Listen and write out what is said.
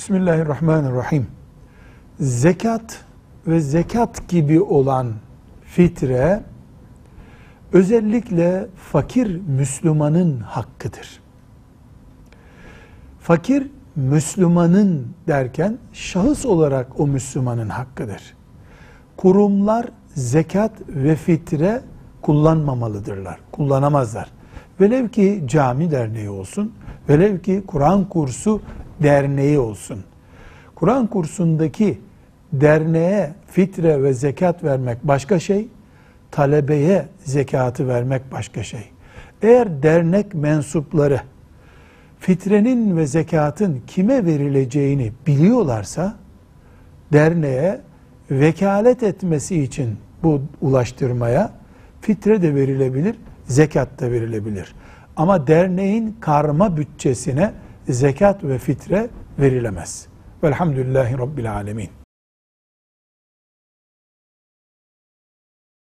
Bismillahirrahmanirrahim. Zekat ve zekat gibi olan fitre özellikle fakir Müslümanın hakkıdır. Fakir Müslümanın derken şahıs olarak o Müslümanın hakkıdır. Kurumlar zekat ve fitre kullanmamalıdırlar, kullanamazlar. Velev ki cami derneği olsun, velev ki Kur'an kursu derneği olsun. Kur'an kursundaki derneğe fitre ve zekat vermek başka şey, talebeye zekatı vermek başka şey. Eğer dernek mensupları fitrenin ve zekatın kime verileceğini biliyorlarsa derneğe vekalet etmesi için bu ulaştırmaya fitre de verilebilir, zekat da verilebilir. Ama derneğin karma bütçesine zekat ve fitre verilemez. Velhamdülillahi Rabbil Alemin.